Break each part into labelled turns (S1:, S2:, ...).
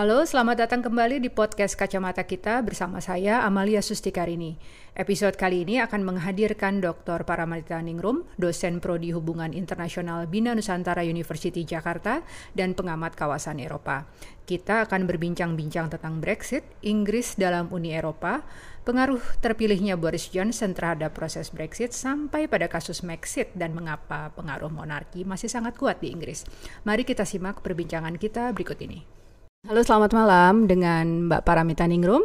S1: Halo, selamat datang kembali di podcast Kacamata Kita bersama saya Amalia Sustikarini. Episode kali ini akan menghadirkan Dr. Paramarita Ningrum, dosen prodi Hubungan Internasional Bina Nusantara University Jakarta dan pengamat kawasan Eropa. Kita akan berbincang-bincang tentang Brexit, Inggris dalam Uni Eropa, pengaruh terpilihnya Boris Johnson terhadap proses Brexit sampai pada kasus Maxit dan mengapa pengaruh monarki masih sangat kuat di Inggris. Mari kita simak perbincangan kita berikut ini. Halo, selamat malam dengan Mbak Paramita Ningrum.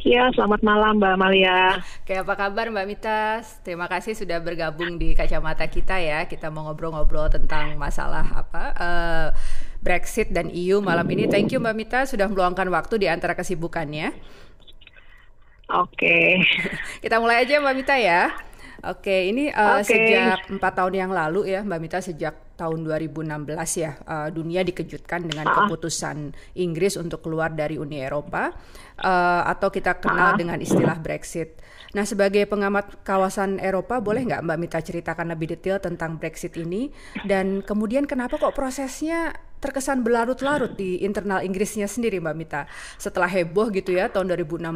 S2: Ya, selamat malam Mbak Malia.
S1: Oke, apa kabar Mbak Mita? Terima kasih sudah bergabung di kacamata kita ya. Kita mau ngobrol-ngobrol tentang masalah apa uh, Brexit dan EU malam ini. Thank you Mbak Mita sudah meluangkan waktu di antara kesibukannya.
S2: Oke.
S1: Kita mulai aja Mbak Mita ya. Oke, ini uh, okay. sejak empat tahun yang lalu ya, Mbak Mita sejak tahun 2016 ya, uh, dunia dikejutkan dengan ah. keputusan Inggris untuk keluar dari Uni Eropa uh, atau kita kenal ah. dengan istilah Brexit. Nah, sebagai pengamat kawasan Eropa, boleh nggak Mbak Mita ceritakan lebih detail tentang Brexit ini dan kemudian kenapa kok prosesnya terkesan berlarut-larut di internal Inggrisnya sendiri Mbak Mita. Setelah heboh gitu ya tahun 2016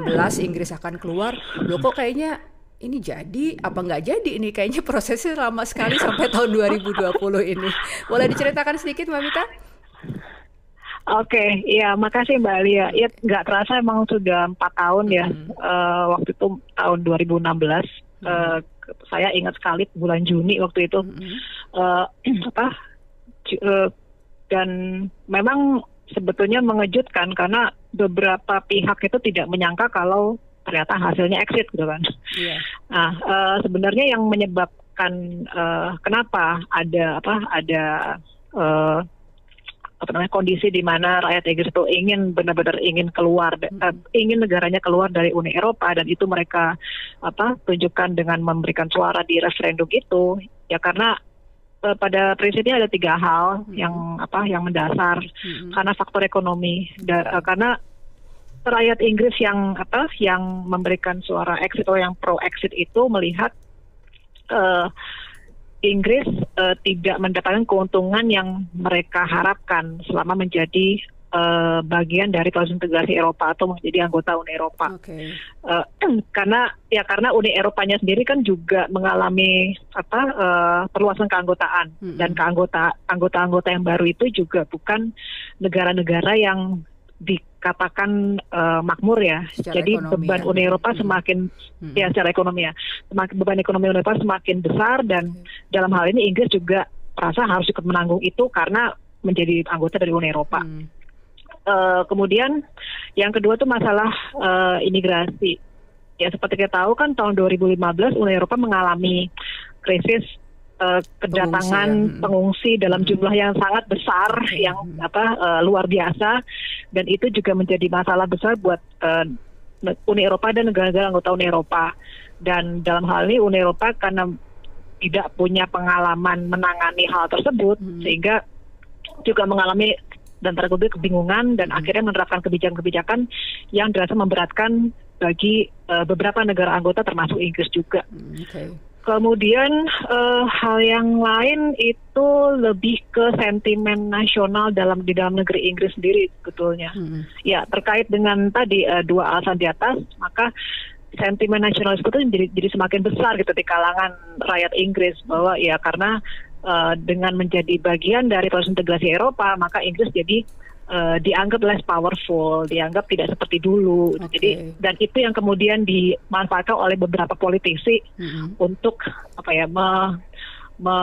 S1: Inggris akan keluar, loh kok kayaknya ini jadi apa nggak jadi ini kayaknya prosesnya lama sekali sampai tahun 2020 ini. Boleh diceritakan sedikit Mbak Mita?
S2: Oke, okay, ya makasih Mbak Alia. Ya nggak terasa emang sudah empat tahun ya. Hmm. Uh, waktu itu tahun 2016. Hmm. Uh, saya ingat sekali bulan Juni waktu itu. Hmm. Uh, apa? Uh, dan memang sebetulnya mengejutkan karena beberapa pihak itu tidak menyangka kalau ternyata hasilnya exit gitu kan. Yeah. Nah uh, sebenarnya yang menyebabkan uh, kenapa ada apa ada uh, apa namanya kondisi di mana rakyat Inggris itu ingin benar-benar ingin keluar hmm. uh, ingin negaranya keluar dari Uni Eropa dan itu mereka apa tunjukkan dengan memberikan suara di referendum itu ya karena uh, pada prinsipnya ada tiga hal hmm. yang apa yang mendasar hmm. karena faktor ekonomi da, uh, karena rakyat Inggris yang apa yang memberikan suara exit atau yang pro exit itu melihat uh, Inggris uh, tidak mendapatkan keuntungan yang mereka harapkan selama menjadi uh, bagian dari kawasan integrasi Eropa atau menjadi anggota Uni Eropa. Okay. Uh, karena ya karena Uni Eropanya sendiri kan juga mengalami apa uh, perluasan keanggotaan mm -hmm. dan keanggota anggota-anggota yang baru itu juga bukan negara-negara yang dikatakan uh, makmur ya. Secara Jadi beban ya. Uni Eropa semakin hmm. ya secara ekonomi ya, semakin beban ekonomi Uni Eropa semakin besar dan hmm. dalam hal ini Inggris juga merasa harus ikut menanggung itu karena menjadi anggota dari Uni Eropa. Hmm. Uh, kemudian yang kedua tuh masalah uh, imigrasi. Ya seperti kita tahu kan tahun 2015 Uni Eropa mengalami krisis uh, kedatangan pengungsi, ya. pengungsi dalam hmm. jumlah yang sangat besar hmm. yang apa uh, luar biasa dan itu juga menjadi masalah besar buat uh, Uni Eropa dan negara-negara anggota Uni Eropa dan dalam hal ini Uni Eropa karena tidak punya pengalaman menangani hal tersebut hmm. sehingga juga mengalami dan terkubur kebingungan dan hmm. akhirnya menerapkan kebijakan-kebijakan yang dirasa memberatkan bagi uh, beberapa negara anggota termasuk Inggris juga. Hmm, okay. Kemudian uh, hal yang lain itu lebih ke sentimen nasional dalam di dalam negeri Inggris sendiri sebetulnya. Hmm. Ya terkait dengan tadi uh, dua alasan di atas, maka sentimen nasional itu jadi, jadi semakin besar gitu di kalangan rakyat Inggris bahwa ya karena uh, dengan menjadi bagian dari proses integrasi Eropa, maka Inggris jadi uh, dianggap less powerful, dianggap tidak seperti dulu. Okay. Jadi dan itu yang kemudian dimanfaatkan oleh beberapa politisi mm-hmm. untuk apa ya me, me,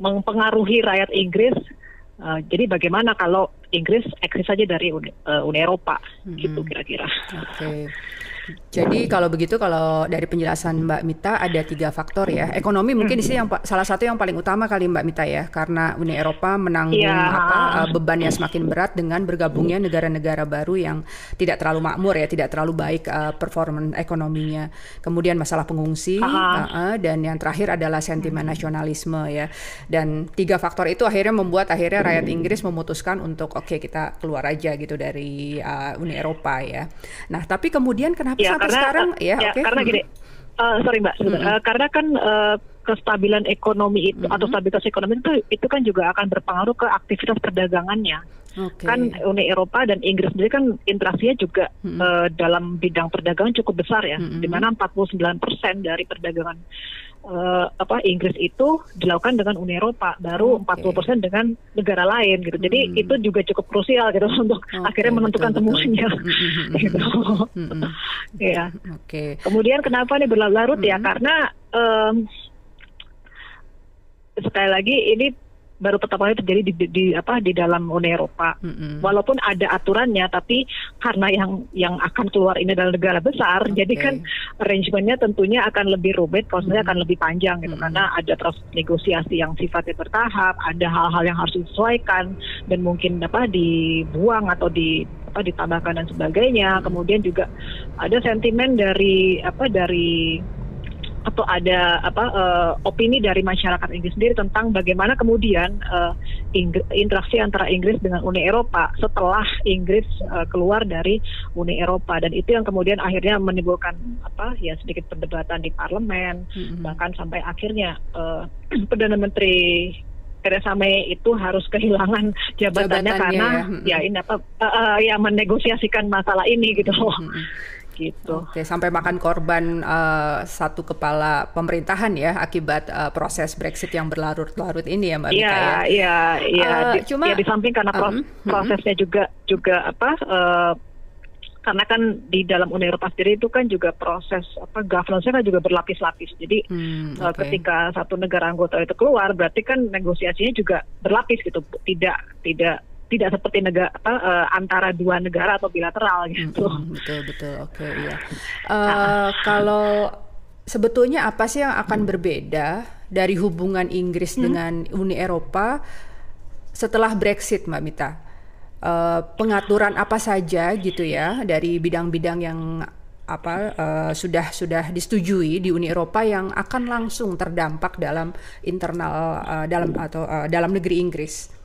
S2: mempengaruhi rakyat Inggris. Uh, jadi bagaimana kalau Inggris eksis saja dari Uni, uh, Uni Eropa, mm-hmm. gitu kira-kira.
S1: Okay. Jadi kalau begitu kalau dari penjelasan Mbak Mita ada tiga faktor ya. Ekonomi mungkin di sini yang salah satu yang paling utama kali Mbak Mita ya, karena Uni Eropa menanggung ya. apa uh, beban yang semakin berat dengan bergabungnya negara-negara baru yang tidak terlalu makmur ya, tidak terlalu baik uh, performa ekonominya. Kemudian masalah pengungsi uh, uh, dan yang terakhir adalah sentimen nasionalisme ya. Dan tiga faktor itu akhirnya membuat akhirnya rakyat Inggris memutuskan untuk oke okay, kita keluar aja gitu dari uh, Uni Eropa ya. Nah tapi kemudian kenapa
S2: ya,
S1: sampai
S2: karena,
S1: sekarang
S2: ya, ya okay. karena gini uh, sorry mbak hmm. uh, karena kan uh, kestabilan ekonomi itu mm-hmm. atau stabilitas ekonomi itu itu kan juga akan berpengaruh ke aktivitas perdagangannya. Okay. Kan Uni Eropa dan Inggris sendiri kan interaksinya juga mm-hmm. uh, dalam bidang perdagangan cukup besar ya, mm-hmm. di mana 49% dari perdagangan uh, apa Inggris itu dilakukan dengan Uni Eropa, baru okay. 40% dengan negara lain gitu. Jadi mm. itu juga cukup krusial gitu untuk okay, akhirnya menentukan betul, semuanya. Betul. gitu. Mm-hmm. ya. Oke. Okay. Kemudian kenapa ini berlarut-larut mm-hmm. ya? Karena um, sekali lagi ini baru pertama kali terjadi di, di apa di dalam Uni Eropa. Mm-hmm. Walaupun ada aturannya, tapi karena yang yang akan keluar ini adalah negara besar, okay. jadi kan arrangementnya tentunya akan lebih rumit, prosesnya mm-hmm. akan lebih panjang gitu, mm-hmm. karena ada proses negosiasi yang sifatnya bertahap, ada hal-hal yang harus disesuaikan dan mungkin apa dibuang atau di apa ditambahkan dan sebagainya. Kemudian juga ada sentimen dari apa dari atau ada apa uh, opini dari masyarakat Inggris sendiri tentang bagaimana kemudian uh, interaksi antara Inggris dengan Uni Eropa setelah Inggris uh, keluar dari Uni Eropa. Dan itu yang kemudian akhirnya menimbulkan apa ya sedikit perdebatan di parlemen. Mm-hmm. bahkan sampai akhirnya uh, perdana menteri Theresa May itu harus kehilangan jabatannya, jabatannya karena ya, ya ini apa uh, uh, ya menegosiasikan masalah ini gitu. Mm-hmm gitu.
S1: Oke, sampai makan korban uh, satu kepala pemerintahan ya akibat uh, proses Brexit yang berlarut-larut ini ya Mbak
S2: iya, ya. Iya, iya, uh, cuma ya di samping karena pro uh, prosesnya juga juga apa uh, karena kan di dalam Uni Eropa sendiri itu kan juga proses apa governance-nya kan juga berlapis-lapis. Jadi hmm, okay. ketika satu negara anggota itu keluar berarti kan negosiasinya juga berlapis gitu. Tidak tidak tidak seperti negara apa, uh, antara dua negara atau bilateral gitu.
S1: Hmm, betul betul oke okay, iya. Uh, kalau sebetulnya apa sih yang akan berbeda dari hubungan Inggris hmm. dengan Uni Eropa setelah Brexit, Mbak Mita? Uh, pengaturan apa saja gitu ya dari bidang-bidang yang apa uh, sudah sudah disetujui di Uni Eropa yang akan langsung terdampak dalam internal uh, dalam atau uh, dalam negeri Inggris.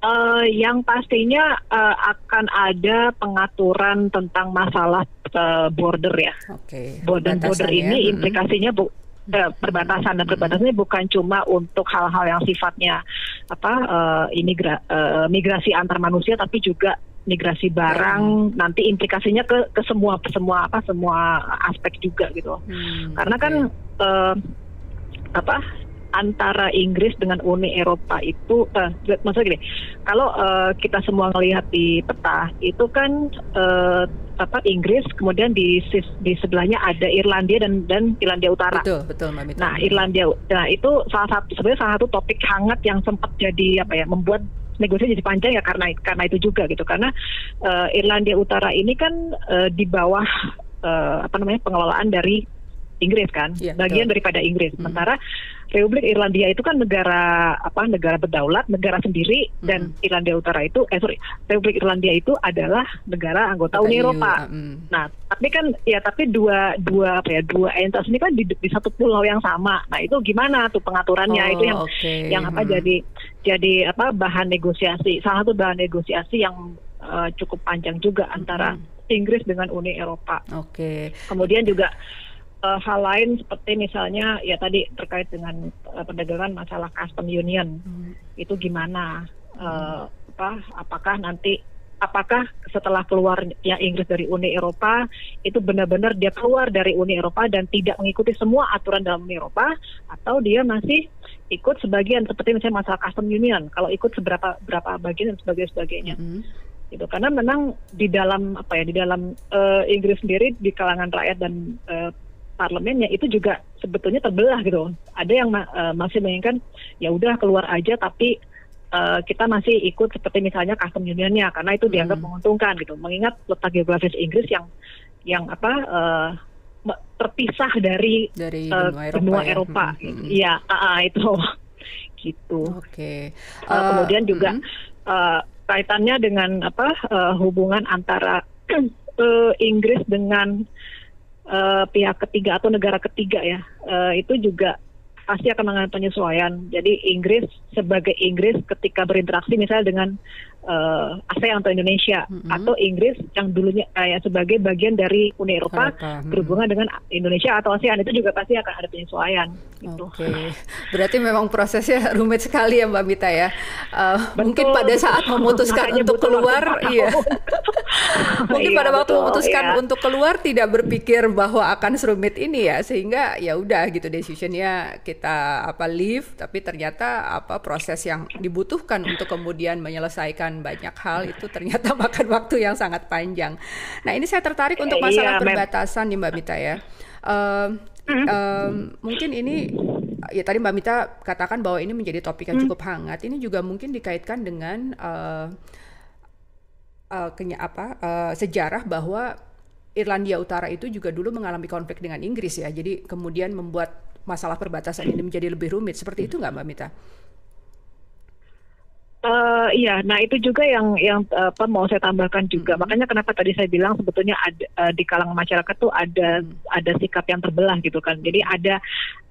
S2: Uh, yang pastinya uh, akan ada pengaturan tentang masalah uh, border ya.
S1: Okay.
S2: Border border ya. ini implikasinya bu perbatasan dan perbatasannya bukan cuma untuk hal-hal yang sifatnya apa uh, imigra uh, migrasi antar manusia tapi juga migrasi barang ya. nanti implikasinya ke ke semua semua apa semua aspek juga gitu. Hmm, Karena kan uh, apa antara Inggris dengan Uni Eropa itu, uh, maksudnya gini, kalau uh, kita semua melihat di peta itu kan uh, apa Inggris, kemudian di di sebelahnya ada Irlandia dan dan Irlandia Utara.
S1: Betul, betul, Mbak
S2: Nah, Irlandia, nah itu salah satu sebenarnya salah satu topik hangat yang sempat jadi apa ya, membuat negosiasi jadi panjang ya karena karena itu juga gitu karena uh, Irlandia Utara ini kan uh, di bawah uh, apa namanya pengelolaan dari Inggris kan, ya, bagian betul. daripada Inggris. Hmm. Sementara Republik Irlandia itu kan negara apa negara berdaulat, negara sendiri hmm. dan Irlandia Utara itu eh sorry Republik Irlandia itu adalah negara anggota Uni Eropa. Hmm. Nah tapi kan ya tapi dua dua apa ya dua entitas ini kan di, di satu pulau yang sama. Nah itu gimana tuh pengaturannya oh, itu yang
S1: okay.
S2: yang apa hmm. jadi jadi apa bahan negosiasi. Salah satu bahan negosiasi yang uh, cukup panjang juga antara hmm. Inggris dengan Uni Eropa.
S1: Oke. Okay.
S2: Kemudian juga uh, hal lain seperti misalnya ya tadi terkait dengan uh, perdagangan masalah custom union. Hmm. itu gimana? Uh, apa apakah nanti apakah setelah keluarnya Inggris dari Uni Eropa itu benar-benar dia keluar dari Uni Eropa dan tidak mengikuti semua aturan dalam Uni Eropa atau dia masih ikut sebagian seperti misalnya masalah custom union kalau ikut seberapa berapa bagian dan sebagainya sebagainya. Mm gitu. Karena memang di dalam apa ya di dalam uh, Inggris sendiri di kalangan rakyat dan uh, parlemennya itu juga sebetulnya terbelah gitu. Ada yang uh, masih menginginkan ya udah keluar aja tapi uh, kita masih ikut seperti misalnya custom unionnya karena itu dianggap hmm. menguntungkan gitu. Mengingat letak geografis Inggris yang yang apa uh, terpisah dari
S1: dari uh, benua Eropa. Benua ya. Eropa.
S2: Hmm. Iya, hmm. uh, itu gitu.
S1: Oke. Okay.
S2: Uh, uh, kemudian juga hmm. uh, kaitannya dengan apa uh, hubungan antara uh, Inggris dengan uh, pihak ketiga atau negara ketiga ya uh, itu juga pasti akan mengalami penyesuaian. Jadi Inggris sebagai Inggris ketika berinteraksi misalnya dengan uh, ASEAN atau Indonesia mm-hmm. atau Inggris yang dulunya uh, sebagai bagian dari Uni Eropa mm-hmm. berhubungan dengan Indonesia atau ASEAN itu juga pasti akan ada penyesuaian.
S1: Gitu. Oke, okay. berarti memang prosesnya rumit sekali ya Mbak Mita ya. Uh, mungkin pada saat memutuskan untuk keluar, iya. mungkin iya, pada waktu betul, memutuskan iya. untuk keluar tidak berpikir bahwa akan serumit ini ya, sehingga ya udah gitu decisionnya kita apa leave, tapi ternyata apa proses yang dibutuhkan untuk kemudian menyelesaikan melakukan banyak hal itu ternyata makan waktu yang sangat panjang. Nah ini saya tertarik untuk iya, masalah iya, perbatasan nih Mbak Mita ya. Uh, um, mungkin ini ya tadi Mbak Mita katakan bahwa ini menjadi topik yang mm. cukup hangat. Ini juga mungkin dikaitkan dengan uh, uh, kenya apa uh, sejarah bahwa Irlandia Utara itu juga dulu mengalami konflik dengan Inggris ya. Jadi kemudian membuat masalah perbatasan ini menjadi lebih rumit. Seperti itu nggak Mbak Mita?
S2: Uh, iya, nah itu juga yang yang apa mau saya tambahkan juga. Hmm. Makanya kenapa tadi saya bilang sebetulnya ada uh, di kalangan masyarakat tuh ada ada sikap yang terbelah gitu kan. Jadi ada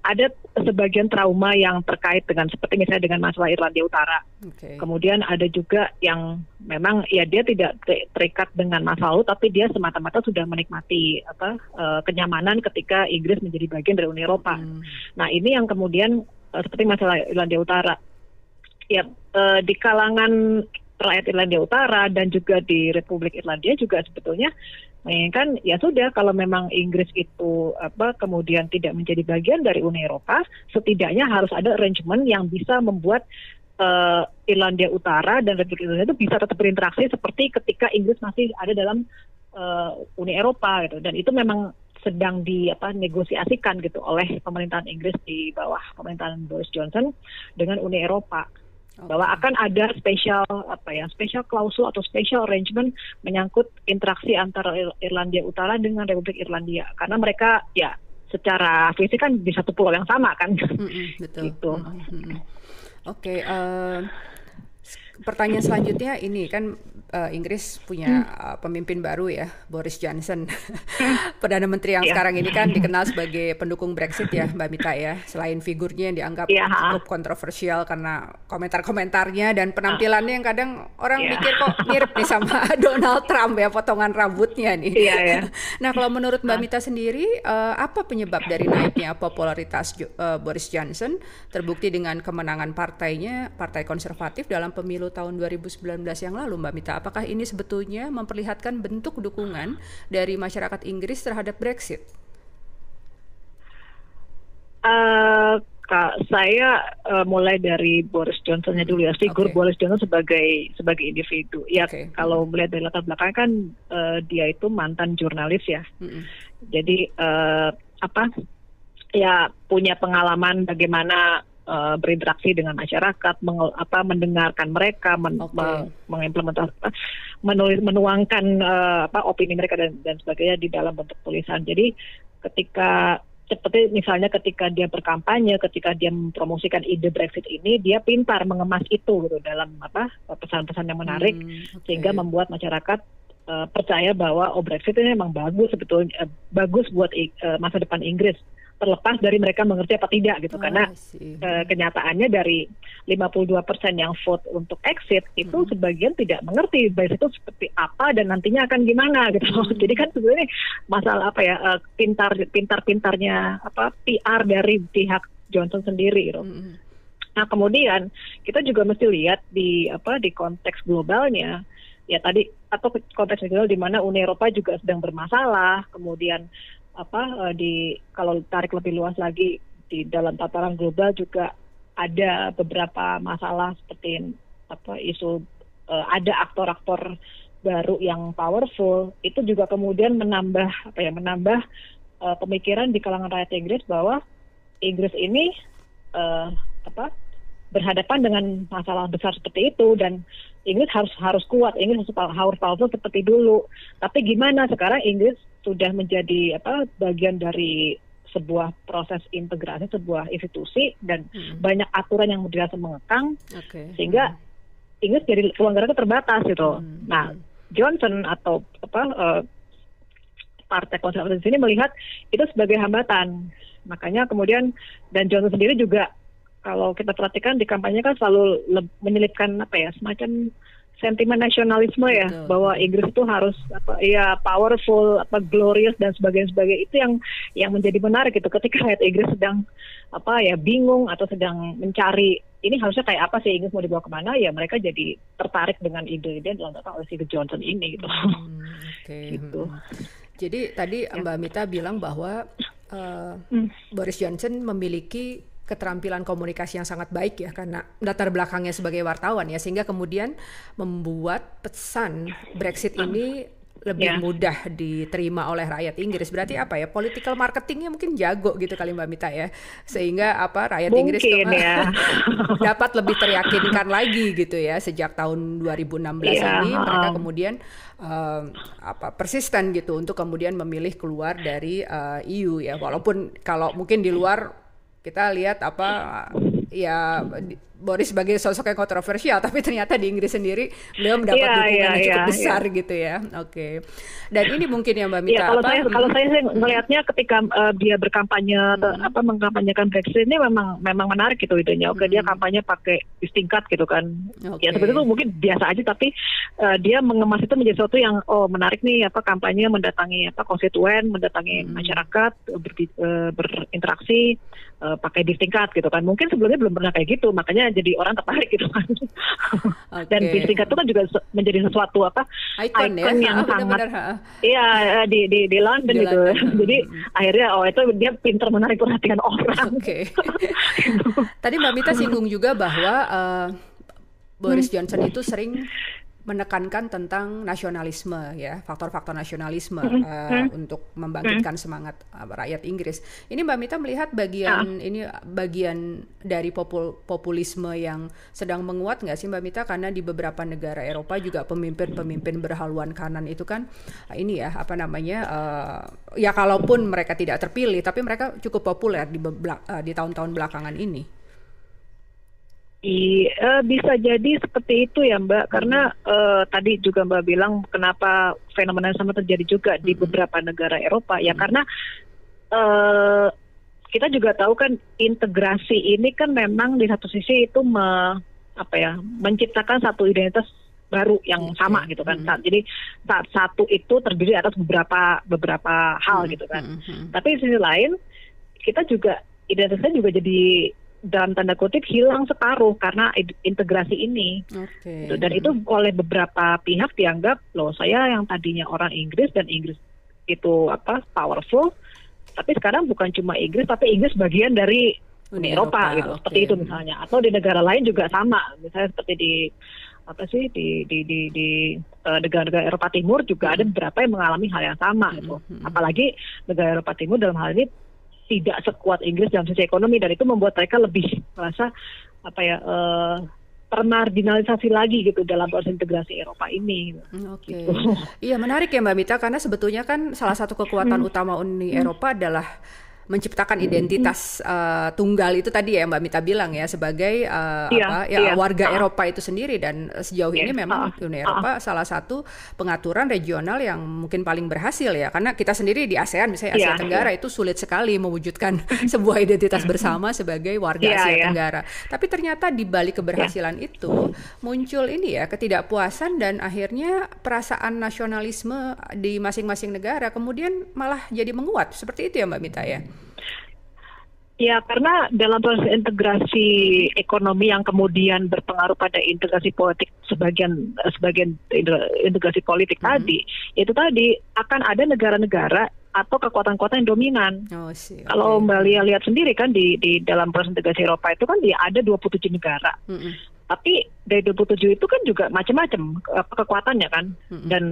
S2: ada sebagian trauma yang terkait dengan seperti misalnya dengan masalah Irlandia Utara. Okay. Kemudian ada juga yang memang ya dia tidak terikat dengan masa lalu tapi dia semata-mata sudah menikmati apa uh, kenyamanan ketika Inggris menjadi bagian dari Uni Eropa. Hmm. Nah, ini yang kemudian uh, seperti masalah Irlandia Utara ya uh, di kalangan rakyat Irlandia Utara dan juga di Republik Irlandia juga sebetulnya menginginkan ya sudah kalau memang Inggris itu apa kemudian tidak menjadi bagian dari Uni Eropa setidaknya harus ada arrangement yang bisa membuat uh, Irlandia Utara dan Republik Irlandia itu bisa tetap berinteraksi seperti ketika Inggris masih ada dalam uh, Uni Eropa gitu. Dan itu memang sedang di apa negosiasikan gitu oleh pemerintahan Inggris di bawah pemerintahan Boris Johnson dengan Uni Eropa bahwa akan ada spesial apa ya spesial klausul atau special arrangement menyangkut interaksi antara Irlandia Utara dengan Republik Irlandia karena mereka ya secara fisik kan di satu pulau yang sama kan mm -hmm, betul gitu. Mm -hmm.
S1: Oke, okay, uh, pertanyaan selanjutnya ini kan uh, Inggris punya uh, pemimpin baru ya Boris Johnson hmm. perdana menteri yang yeah. sekarang ini kan dikenal sebagai pendukung Brexit ya Mbak Mita ya selain figurnya yang dianggap yeah. cukup kontroversial karena komentar-komentarnya dan penampilannya yang kadang orang yeah. mikir kok mirip nih sama Donald Trump ya potongan rambutnya nih yeah, yeah. nah kalau menurut Mbak Mita sendiri uh, apa penyebab dari naiknya popularitas uh, Boris Johnson terbukti dengan kemenangan partainya Partai Konservatif dalam pemilu tahun 2019 yang lalu Mbak Mita. Apakah ini sebetulnya memperlihatkan bentuk dukungan dari masyarakat Inggris terhadap Brexit?
S2: Uh, Kak, saya uh, mulai dari Boris Johnsonnya dulu ya, figur okay. Boris Johnson sebagai sebagai individu. Ya, okay. kalau melihat dari latar belakang kan uh, dia itu mantan jurnalis ya. Mm -hmm. Jadi uh, apa? Ya punya pengalaman bagaimana uh, berinteraksi dengan masyarakat, meng, apa mendengarkan mereka, men, okay. mengimplementasikan, menulis, menuangkan uh, apa opini mereka dan, dan sebagainya di dalam bentuk tulisan. Jadi ketika seperti misalnya ketika dia berkampanye, ketika dia mempromosikan ide Brexit ini, dia pintar mengemas itu gitu dalam apa pesan-pesan yang menarik hmm, okay. sehingga membuat masyarakat uh, percaya bahwa oh Brexit ini memang bagus sebetulnya uh, bagus buat uh, masa depan Inggris terlepas dari mereka mengerti apa tidak gitu oh, karena uh, kenyataannya dari 52% yang vote untuk exit itu hmm. sebagian tidak mengerti baik itu seperti apa dan nantinya akan gimana gitu hmm. jadi kan sebenarnya masalah apa ya uh, pintar pintar pintarnya apa PR dari pihak Johnson sendiri gitu. Hmm. Nah kemudian kita juga mesti lihat di apa di konteks globalnya ya tadi atau konteks global di mana Uni Eropa juga sedang bermasalah kemudian apa uh, di kalau tarik lebih luas lagi di dalam tataran global juga ada beberapa masalah seperti apa isu uh, ada aktor-aktor baru yang powerful itu juga kemudian menambah apa ya menambah uh, pemikiran di kalangan rakyat Inggris bahwa Inggris ini uh, apa berhadapan dengan masalah besar seperti itu dan Inggris harus harus kuat, Inggris harus harus powerful seperti dulu. Tapi gimana sekarang Inggris sudah menjadi apa bagian dari sebuah proses integrasi sebuah institusi dan hmm. banyak aturan yang dirasa mengekang okay. sehingga hmm. Inggris jadi ruang geraknya terbatas gitu. Hmm. Nah Johnson atau apa uh, partai konservatif ini melihat itu sebagai hambatan. Makanya kemudian dan Johnson sendiri juga kalau kita perhatikan di kampanye kan selalu menyelipkan apa ya semacam sentimen nasionalisme ya Betul. bahwa Inggris itu harus apa ya powerful apa glorious dan sebagainya sebagainya itu yang yang menjadi menarik itu ketika rakyat Inggris sedang apa ya bingung atau sedang mencari ini harusnya kayak apa sih Inggris mau dibawa ke mana ya mereka jadi tertarik dengan ide-ide dalam oleh si Johnson ini gitu. Hmm,
S1: okay. gitu. Jadi tadi ya. Mbak Mita bilang bahwa uh, hmm. Boris Johnson memiliki keterampilan komunikasi yang sangat baik ya karena latar belakangnya sebagai wartawan ya sehingga kemudian membuat pesan Brexit ini lebih yeah. mudah diterima oleh rakyat Inggris. Berarti apa ya? Political marketingnya mungkin jago gitu kali Mbak Mita ya. Sehingga apa rakyat mungkin, Inggris ya. dapat lebih teryakinkan lagi gitu ya sejak tahun 2016 yeah. ini mereka kemudian uh, apa persisten gitu untuk kemudian memilih keluar dari uh, eh, EU ya. Walaupun kalau mungkin di luar kita lihat apa ya Boris sebagai sosok yang kontroversial, tapi ternyata di Inggris sendiri beliau mendapat yeah, dukungan yeah, yang cukup yeah, besar yeah. gitu ya. Oke. Okay. Dan ini mungkin ya Mbak Mita.
S2: Yeah, kalau apa? saya kalau saya sih melihatnya ketika uh, dia berkampanye hmm. apa mengkampanyekan Brexit ini memang memang menarik gitu idenya. Oke, okay, hmm. dia kampanye pakai distingkat gitu kan. Okay. Ya seperti itu mungkin biasa aja tapi uh, dia mengemas itu menjadi sesuatu yang oh menarik nih apa kampanye mendatangi apa konstituen, mendatangi hmm. masyarakat ber, uh, berinteraksi uh, pakai distingkat gitu kan. Mungkin sebelumnya belum pernah kayak gitu, makanya jadi orang tertarik gitu kan. Okay. Dan bistika itu kan juga menjadi sesuatu apa
S1: icon, ya? yang
S2: ha, sangat iya eh, di di di London di gitu. London. jadi akhirnya oh itu dia pinter menarik perhatian orang.
S1: Oke. Okay. Tadi Mbak Mita singgung juga bahwa uh, Boris Johnson itu sering menekankan tentang nasionalisme ya faktor-faktor nasionalisme mm -hmm. uh, untuk membangkitkan mm -hmm. semangat uh, rakyat Inggris. Ini Mbak Mita melihat bagian uh. ini bagian dari popul populisme yang sedang menguat nggak sih Mbak Mita karena di beberapa negara Eropa juga pemimpin-pemimpin berhaluan kanan itu kan uh, ini ya apa namanya uh, ya kalaupun mereka tidak terpilih tapi mereka cukup populer di uh, di tahun-tahun belakangan ini.
S2: I, uh, bisa jadi seperti itu ya Mbak, karena uh, tadi juga Mbak bilang kenapa fenomena yang sama terjadi juga di beberapa negara Eropa ya. Karena uh, kita juga tahu kan integrasi ini kan memang di satu sisi itu me, apa ya menciptakan satu identitas baru yang sama gitu kan. Saat, jadi saat satu itu terdiri atas beberapa beberapa hal gitu kan. Tapi di sisi lain kita juga identitasnya juga jadi dalam tanda kutip hilang separuh karena integrasi ini. Okay. Gitu. Dan itu oleh beberapa pihak dianggap loh saya yang tadinya orang Inggris dan Inggris itu apa powerful, tapi sekarang bukan cuma Inggris tapi Inggris bagian dari Uni Eropa, Eropa gitu. Okay. Seperti itu misalnya. Atau di negara lain juga sama. Misalnya seperti di apa sih di di di di uh, negara-negara Eropa Timur juga ada beberapa yang mengalami hal yang sama gitu. Apalagi negara Eropa Timur dalam hal ini tidak sekuat Inggris dalam sisi ekonomi dan itu membuat mereka lebih merasa apa ya uh, termarginalisasi lagi gitu dalam proses integrasi Eropa ini.
S1: Oke. Okay. Gitu. Iya menarik ya Mbak Mita karena sebetulnya kan salah satu kekuatan hmm. utama Uni hmm. Eropa adalah menciptakan identitas uh, tunggal itu tadi ya Mbak Mita bilang ya sebagai uh, iya, apa ya iya. warga uh. Eropa itu sendiri dan sejauh iya. ini memang uh. Uni Eropa uh. salah satu pengaturan regional yang mungkin paling berhasil ya karena kita sendiri di ASEAN misalnya Asia iya, Tenggara iya. itu sulit sekali mewujudkan sebuah identitas bersama sebagai warga Asia. Tenggara. Tapi ternyata di balik keberhasilan itu muncul ini ya ketidakpuasan dan akhirnya perasaan nasionalisme di masing-masing negara kemudian malah jadi menguat seperti itu ya Mbak Mita ya.
S2: Ya, karena dalam proses integrasi ekonomi yang kemudian berpengaruh pada integrasi politik sebagian sebagian integrasi politik mm -hmm. tadi, itu tadi akan ada negara-negara atau kekuatan-kekuatan yang dominan. Oh, see, okay. Kalau Mbak Lia lihat sendiri kan di di dalam proses integrasi Eropa itu kan dia ada 27 negara. Mm -hmm. Tapi dari 27 itu kan juga macam-macam kekuatannya kan. Mm -hmm. Dan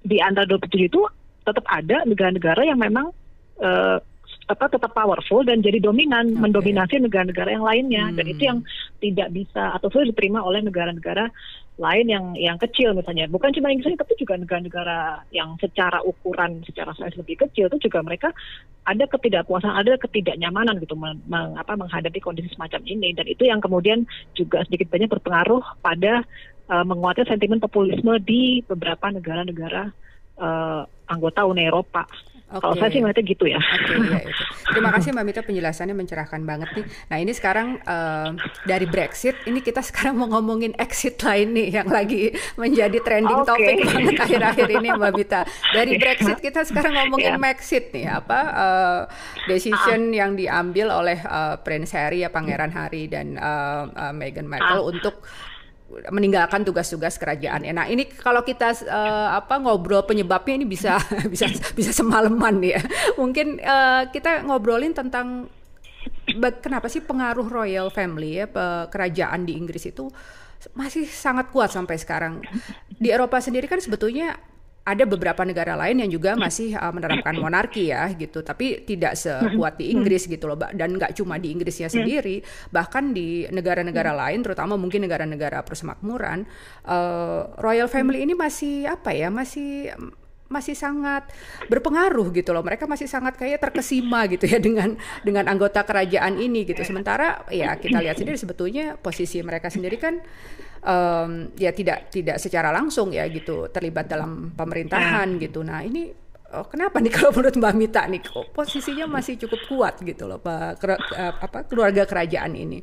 S2: di antara 27 itu tetap ada negara-negara yang memang uh, apa tetap powerful dan jadi dominan okay. mendominasi negara-negara yang lainnya hmm. dan itu yang tidak bisa atau sulit diterima oleh negara-negara lain yang yang kecil misalnya bukan cuma Inggris tapi juga negara-negara yang secara ukuran secara size lebih kecil itu juga mereka ada ketidakpuasan ada ketidaknyamanan gitu meng, meng, apa, menghadapi kondisi semacam ini dan itu yang kemudian juga sedikit banyak berpengaruh pada uh, menguatnya sentimen populisme di beberapa negara-negara uh, anggota Uni Eropa Okay. Kalau saya sih ngeliatnya gitu ya.
S1: Okay, iya itu. Terima kasih Mbak Mita penjelasannya mencerahkan banget nih. Nah ini sekarang uh, dari Brexit, ini kita sekarang mau ngomongin exit lain nih yang lagi menjadi trending okay. topik banget akhir-akhir ini Mbak Mita. Dari Brexit kita sekarang ngomongin yeah. Maxit nih, apa uh, decision uh. yang diambil oleh uh, Prince Harry ya Pangeran Harry dan uh, uh, Meghan Markle uh. untuk meninggalkan tugas-tugas kerajaan. Nah, ini kalau kita uh, apa ngobrol penyebabnya ini bisa bisa bisa semalaman ya. Mungkin uh, kita ngobrolin tentang kenapa sih pengaruh royal family ya kerajaan di Inggris itu masih sangat kuat sampai sekarang. Di Eropa sendiri kan sebetulnya ada beberapa negara lain yang juga masih uh, menerapkan monarki ya gitu. Tapi tidak sekuat di Inggris gitu loh dan nggak cuma di Inggrisnya sendiri bahkan di negara-negara lain terutama mungkin negara-negara persemakmuran uh, royal family ini masih apa ya masih masih sangat berpengaruh gitu loh. Mereka masih sangat kayak terkesima gitu ya dengan dengan anggota kerajaan ini gitu. Sementara ya kita lihat sendiri sebetulnya posisi mereka sendiri kan um, ya tidak tidak secara langsung ya gitu terlibat dalam pemerintahan gitu. Nah ini oh, kenapa nih kalau menurut Mbak Mita nih kok posisinya masih cukup kuat gitu loh Pak apa keluarga kerajaan ini?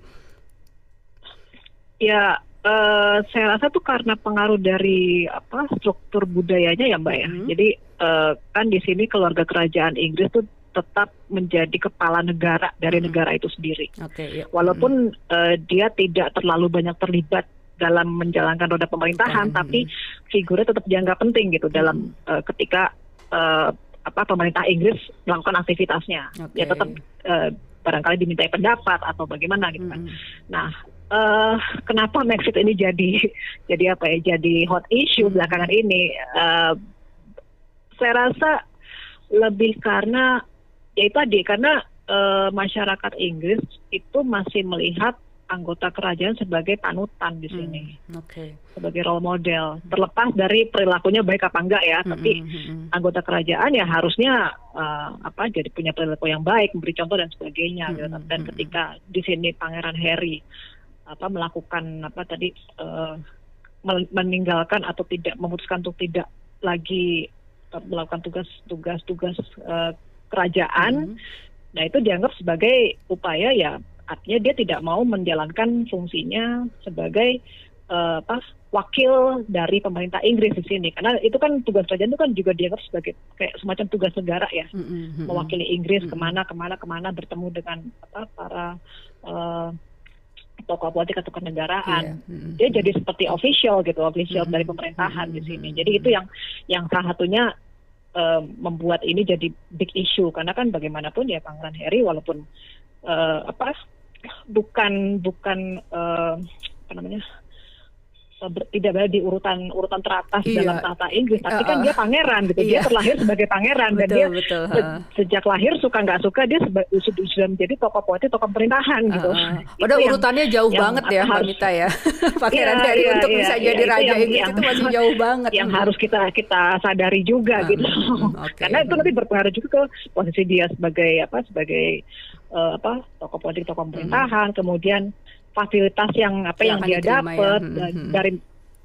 S2: Ya Uh, saya rasa tuh karena pengaruh dari apa struktur budayanya ya mbak ya. Hmm. Jadi uh, kan di sini keluarga kerajaan Inggris tuh tetap menjadi kepala negara dari hmm. negara itu sendiri. Okay, ya. Walaupun hmm. uh, dia tidak terlalu banyak terlibat dalam menjalankan roda pemerintahan, hmm. tapi figurnya tetap dianggap penting gitu hmm. dalam uh, ketika uh, apa pemerintah Inggris melakukan aktivitasnya. Okay. Ya tetap uh, barangkali dimintai pendapat atau bagaimana gitu kan. Hmm. Nah, uh, kenapa Brexit ini jadi jadi apa ya jadi hot issue hmm. belakangan ini uh, saya rasa lebih karena ya itu tadi karena uh, masyarakat Inggris itu masih melihat anggota kerajaan sebagai panutan di sini, hmm, okay. sebagai role model. Terlepas dari perilakunya baik apa enggak ya, hmm, tapi hmm, hmm, hmm. anggota kerajaan ya harusnya uh, apa jadi punya perilaku yang baik, memberi contoh dan sebagainya. Hmm, gitu. Dan ketika di sini Pangeran Harry apa melakukan apa tadi uh, meninggalkan atau tidak memutuskan untuk tidak lagi uh, melakukan tugas-tugas tugas uh, kerajaan. Mm. Nah, itu dianggap sebagai upaya ya artinya dia tidak mau menjalankan fungsinya sebagai uh, apa wakil dari pemerintah Inggris di sini karena itu kan tugas kerajaan itu kan juga dianggap sebagai kayak semacam tugas negara ya mm -hmm. mewakili Inggris mm -hmm. ke mana ke mana ke mana bertemu dengan apa para uh, tokoh politik atau kenegaraan. Yeah. Mm-hmm. Dia jadi seperti official gitu, official mm-hmm. dari pemerintahan mm-hmm. di sini. Jadi itu yang yang salah satunya uh, membuat ini jadi big issue karena kan bagaimanapun ya Pangeran Harry walaupun uh, apa bukan bukan uh, apa namanya tidak berada di urutan urutan teratas iya. dalam tata Inggris, tapi uh, kan dia pangeran gitu. Iya. Dia terlahir sebagai pangeran betul, dan dia betul, se sejak lahir suka nggak suka dia sudah, sudah menjadi tokoh politik, tokoh pemerintahan uh, gitu.
S1: Udah urutannya jauh yang banget ya, Mbak Mita ya. pangeran iya, dari iya, untuk iya, bisa iya, jadi raja yang, Inggris yang, itu masih jauh banget.
S2: Yang harus kita kita sadari juga uh, gitu. Okay. Karena itu nanti berpengaruh juga ke posisi dia sebagai apa sebagai uh, apa tokoh politik, tokoh pemerintahan, hmm. kemudian fasilitas yang apa yang, yang dia dapat ya. hmm. dari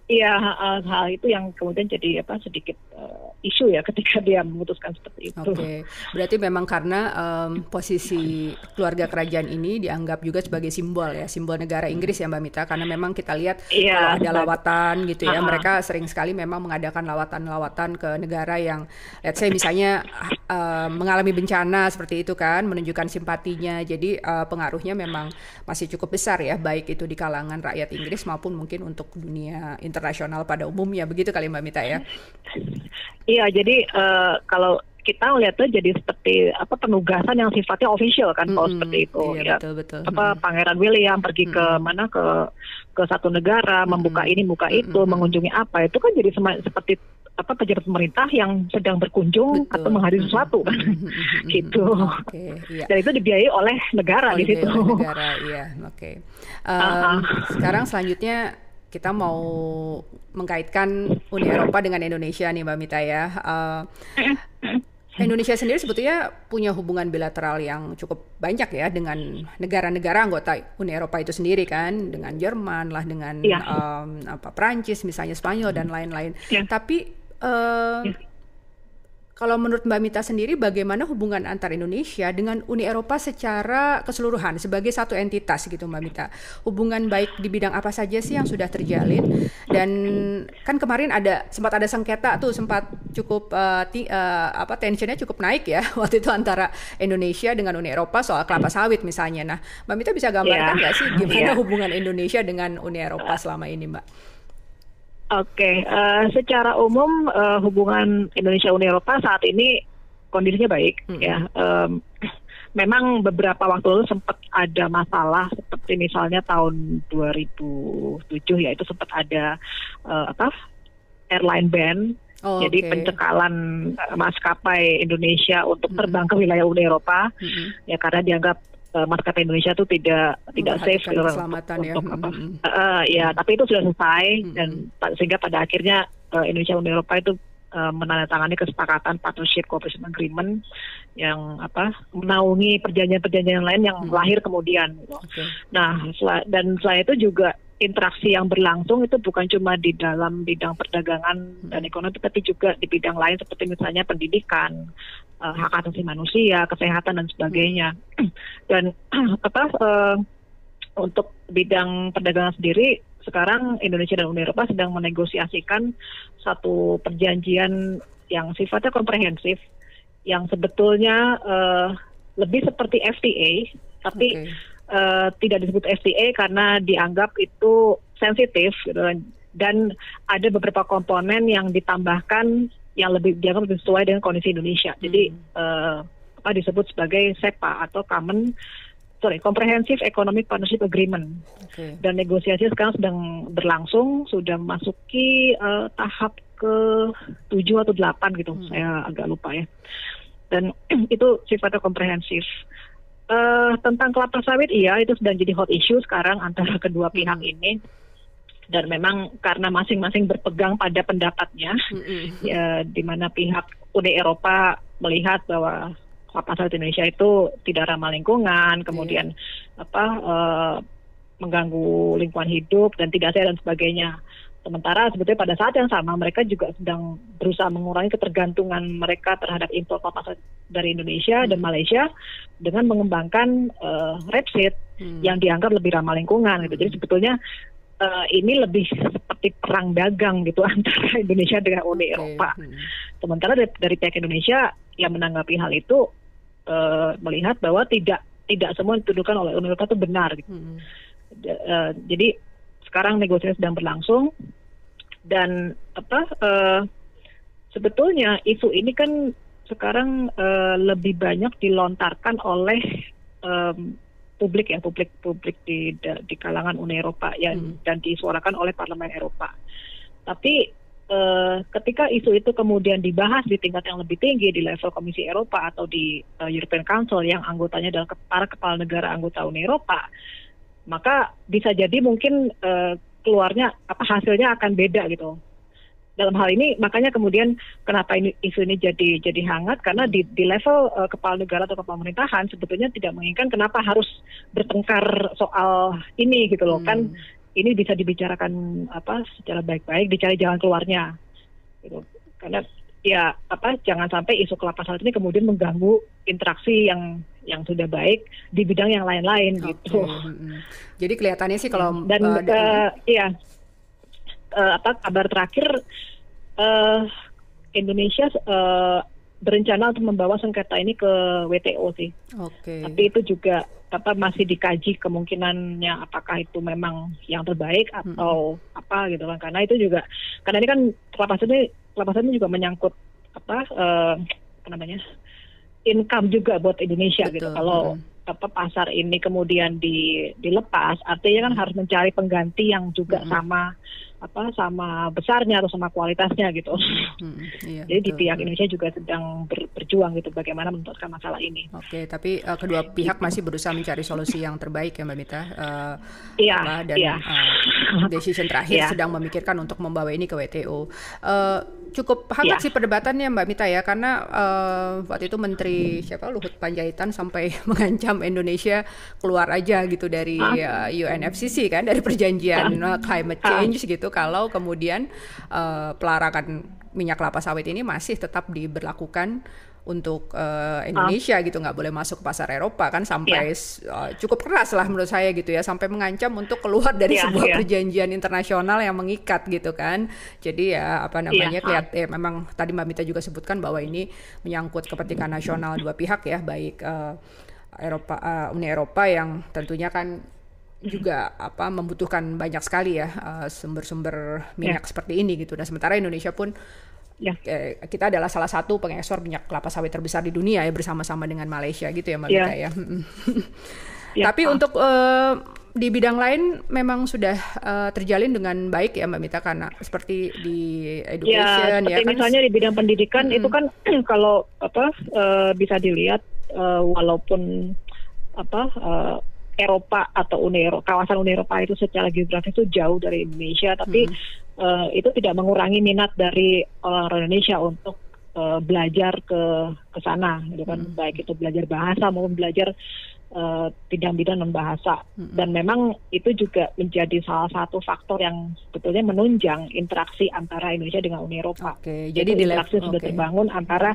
S2: Iya hal, hal itu yang kemudian jadi apa sedikit uh, isu ya ketika dia memutuskan seperti itu. Oke, okay.
S1: berarti memang karena um, posisi keluarga kerajaan ini dianggap juga sebagai simbol ya, simbol negara Inggris ya Mbak Mita, karena memang kita lihat yeah, kalau ada lawatan gitu ya, uh -huh. mereka sering sekali memang mengadakan lawatan-lawatan ke negara yang, let's say misalnya uh, mengalami bencana seperti itu kan, menunjukkan simpatinya, jadi uh, pengaruhnya memang masih cukup besar ya, baik itu di kalangan rakyat Inggris maupun mungkin untuk dunia internasional internasional pada umumnya begitu kali Mbak Mita ya?
S2: Iya jadi uh, kalau kita lihatnya jadi seperti apa penugasan yang sifatnya official kan mm -hmm. kalau seperti itu iya, ya betul, betul. apa mm -hmm. Pangeran William pergi mm -hmm. ke mana ke ke satu negara mm -hmm. membuka ini membuka itu mm -hmm. mengunjungi apa itu kan jadi seperti apa pejabat pemerintah yang sedang berkunjung Betul. atau menghadiri sesuatu kan gitu okay, iya. dan itu dibiayai oleh negara oh, di situ negara
S1: iya oke okay. um, uh -huh. sekarang selanjutnya kita mau mengkaitkan Uni Eropa dengan Indonesia nih Mbak Mita ya. Uh, Indonesia sendiri sebetulnya punya hubungan bilateral yang cukup banyak ya dengan negara-negara anggota Uni Eropa itu sendiri kan, dengan Jerman lah, dengan ya. um, apa Prancis misalnya Spanyol dan lain-lain. Ya. Tapi uh, ya kalau menurut Mbak Mita sendiri, bagaimana hubungan antar Indonesia dengan Uni Eropa secara keseluruhan sebagai satu entitas gitu Mbak Mita? Hubungan baik di bidang apa saja sih yang sudah terjalin? Dan kan kemarin ada sempat ada sengketa tuh, sempat cukup uh, ti, uh, apa tensionnya cukup naik ya waktu itu antara Indonesia dengan Uni Eropa soal kelapa sawit misalnya. Nah, Mbak Mita bisa gambarkan iya. nggak yeah. sih gimana yeah. hubungan Indonesia dengan Uni Eropa selama ini, Mbak?
S2: Oke, okay. uh, secara umum uh, hubungan Indonesia Uni Eropa saat ini kondisinya baik hmm. ya. Um, memang beberapa waktu lalu sempat ada masalah seperti misalnya tahun 2007 ya itu sempat ada uh, apa airline ban Oh, Jadi okay. pencekalan maskapai Indonesia untuk terbang ke wilayah Uni Eropa, mm -hmm. ya karena dianggap uh, maskapai Indonesia itu tidak tidak safe
S1: gitu keselamatan untuk, ya. Untuk apa.
S2: Mm -hmm. uh, ya, tapi itu sudah selesai mm -hmm. dan sehingga pada akhirnya uh, Indonesia Uni Eropa itu uh, menandatangani kesepakatan partnership cooperation agreement yang apa menaungi perjanjian-perjanjian lain yang hmm. lahir kemudian. Okay. Nah, dan selain itu juga interaksi yang berlangsung itu bukan cuma di dalam bidang perdagangan hmm. dan ekonomi, tapi juga di bidang lain seperti misalnya pendidikan, uh, hak asasi manusia, kesehatan dan sebagainya. Dan apa uh, untuk bidang perdagangan sendiri sekarang Indonesia dan Uni Eropa sedang menegosiasikan satu perjanjian yang sifatnya komprehensif yang sebetulnya uh, lebih seperti FTA tapi okay uh, tidak disebut FTA karena dianggap itu sensitif gitu dan ada beberapa komponen yang ditambahkan yang lebih dianggap lebih sesuai dengan kondisi Indonesia. Hmm. Jadi uh, apa disebut sebagai SEPA atau Common sorry Comprehensive Economic Partnership Agreement. Okay. Dan negosiasi sekarang sedang berlangsung, sudah masuki uh, tahap ke tujuh atau delapan gitu. Hmm. Saya agak lupa ya. Dan itu sifatnya komprehensif. Uh, tentang kelapa sawit, iya itu sedang jadi hot issue sekarang antara kedua pihak hmm. ini. Dan memang karena masing-masing berpegang pada pendapatnya, mm-hmm. ya, di mana pihak Uni Eropa melihat bahwa kelapa sawit Indonesia itu tidak ramah lingkungan, kemudian yeah. apa uh, mengganggu lingkungan hidup dan tidak sehat dan sebagainya. Sementara sebetulnya pada saat yang sama mereka juga sedang berusaha mengurangi ketergantungan mereka terhadap impor kelapa dari Indonesia hmm. dan Malaysia dengan mengembangkan uh, rapeseed hmm. yang dianggap lebih ramah lingkungan gitu. Jadi sebetulnya uh, ini lebih seperti perang dagang gitu antara Indonesia dengan Uni okay. Eropa. Hmm. Sementara dari, dari pihak Indonesia yang menanggapi hal itu uh, melihat bahwa tidak tidak semua dituduhkan oleh Uni Eropa itu benar gitu. Hmm. Uh, jadi sekarang negosiasi sedang berlangsung dan apa uh, sebetulnya isu ini kan sekarang uh, lebih banyak dilontarkan oleh um, publik ya publik publik di di kalangan Uni Eropa ya hmm. dan disuarakan oleh Parlemen Eropa. Tapi uh, ketika isu itu kemudian dibahas di tingkat yang lebih tinggi di level Komisi Eropa atau di uh, European Council yang anggotanya adalah para kepala negara anggota Uni Eropa, maka bisa jadi mungkin uh, keluarnya apa hasilnya akan beda gitu dalam hal ini makanya kemudian kenapa ini isu ini jadi jadi hangat karena di di level uh, kepala negara atau kepala pemerintahan sebetulnya tidak menginginkan kenapa harus bertengkar soal ini gitu loh kan hmm. kan ini bisa dibicarakan apa secara baik-baik dicari jalan keluarnya gitu karena ya apa jangan sampai isu kelapa sawit ini kemudian mengganggu interaksi yang yang sudah baik di bidang yang lain-lain okay. gitu.
S1: Jadi kelihatannya sih kalau
S2: dan uh, uh, iya uh, apa kabar terakhir uh, Indonesia uh, berencana untuk membawa sengketa ini ke WTO sih. Oke. Okay. Tapi itu juga apa masih dikaji kemungkinannya apakah itu memang yang terbaik atau hmm. apa gitu kan karena itu juga karena ini kan kelapa ini kelapa ini juga menyangkut apa uh, apa namanya income juga buat Indonesia gitu. Betul. gitu kalau hmm. Apa pasar ini kemudian di dilepas artinya kan harus mencari pengganti yang juga hmm. sama apa sama besarnya atau sama kualitasnya gitu. Hmm, iya, Jadi betul, di pihak Indonesia juga sedang ber, berjuang gitu bagaimana menuntaskan masalah ini.
S1: Oke, tapi uh, kedua pihak masih berusaha mencari solusi yang terbaik ya Mbak Mita. Uh,
S2: iya. Apa,
S1: dan
S2: iya.
S1: Uh, decision terakhir iya. sedang memikirkan untuk membawa ini ke WTO. Uh, cukup hangat ya. sih perdebatannya Mbak Mita ya. Karena uh, waktu itu Menteri siapa? Luhut Panjaitan sampai mengancam Indonesia keluar aja gitu dari uh, UNFCCC kan dari perjanjian uh, climate change gitu. Kalau kemudian uh, pelarangan minyak kelapa sawit ini masih tetap diberlakukan untuk uh, Indonesia oh. gitu nggak boleh masuk ke pasar Eropa kan sampai yeah. uh, cukup keras lah menurut saya gitu ya sampai mengancam untuk keluar dari yeah, sebuah yeah. perjanjian internasional yang mengikat gitu kan jadi ya apa namanya yeah. kelihat eh, memang tadi Mbak Mita juga sebutkan bahwa ini menyangkut kepentingan nasional dua pihak ya baik uh, Eropa uh, Uni Eropa yang tentunya kan juga apa membutuhkan banyak sekali ya sumber-sumber uh, minyak yeah. seperti ini gitu. Dan sementara Indonesia pun ya kita adalah salah satu pengekspor minyak kelapa sawit terbesar di dunia ya bersama-sama dengan Malaysia gitu ya Mbak ya. ya. ya. Tapi ah. untuk uh, di bidang lain memang sudah uh, terjalin dengan baik ya Mbak Mita karena seperti di education
S2: ya, ya kan misalnya di bidang pendidikan hmm. itu kan kalau apa uh, bisa dilihat uh, walaupun apa uh, Eropa atau Uni Eropa, kawasan Uni Eropa itu secara geografis itu jauh dari Indonesia, tapi hmm. Uh, itu tidak mengurangi minat dari orang Indonesia untuk uh, belajar ke ke sana, gitu kan, hmm. baik itu belajar bahasa maupun belajar uh, bidang-bidang non bahasa. Hmm. Dan memang itu juga menjadi salah satu faktor yang sebetulnya menunjang interaksi antara Indonesia dengan Uni Eropa.
S1: Okay. Jadi
S2: interaksi sudah okay. terbangun antara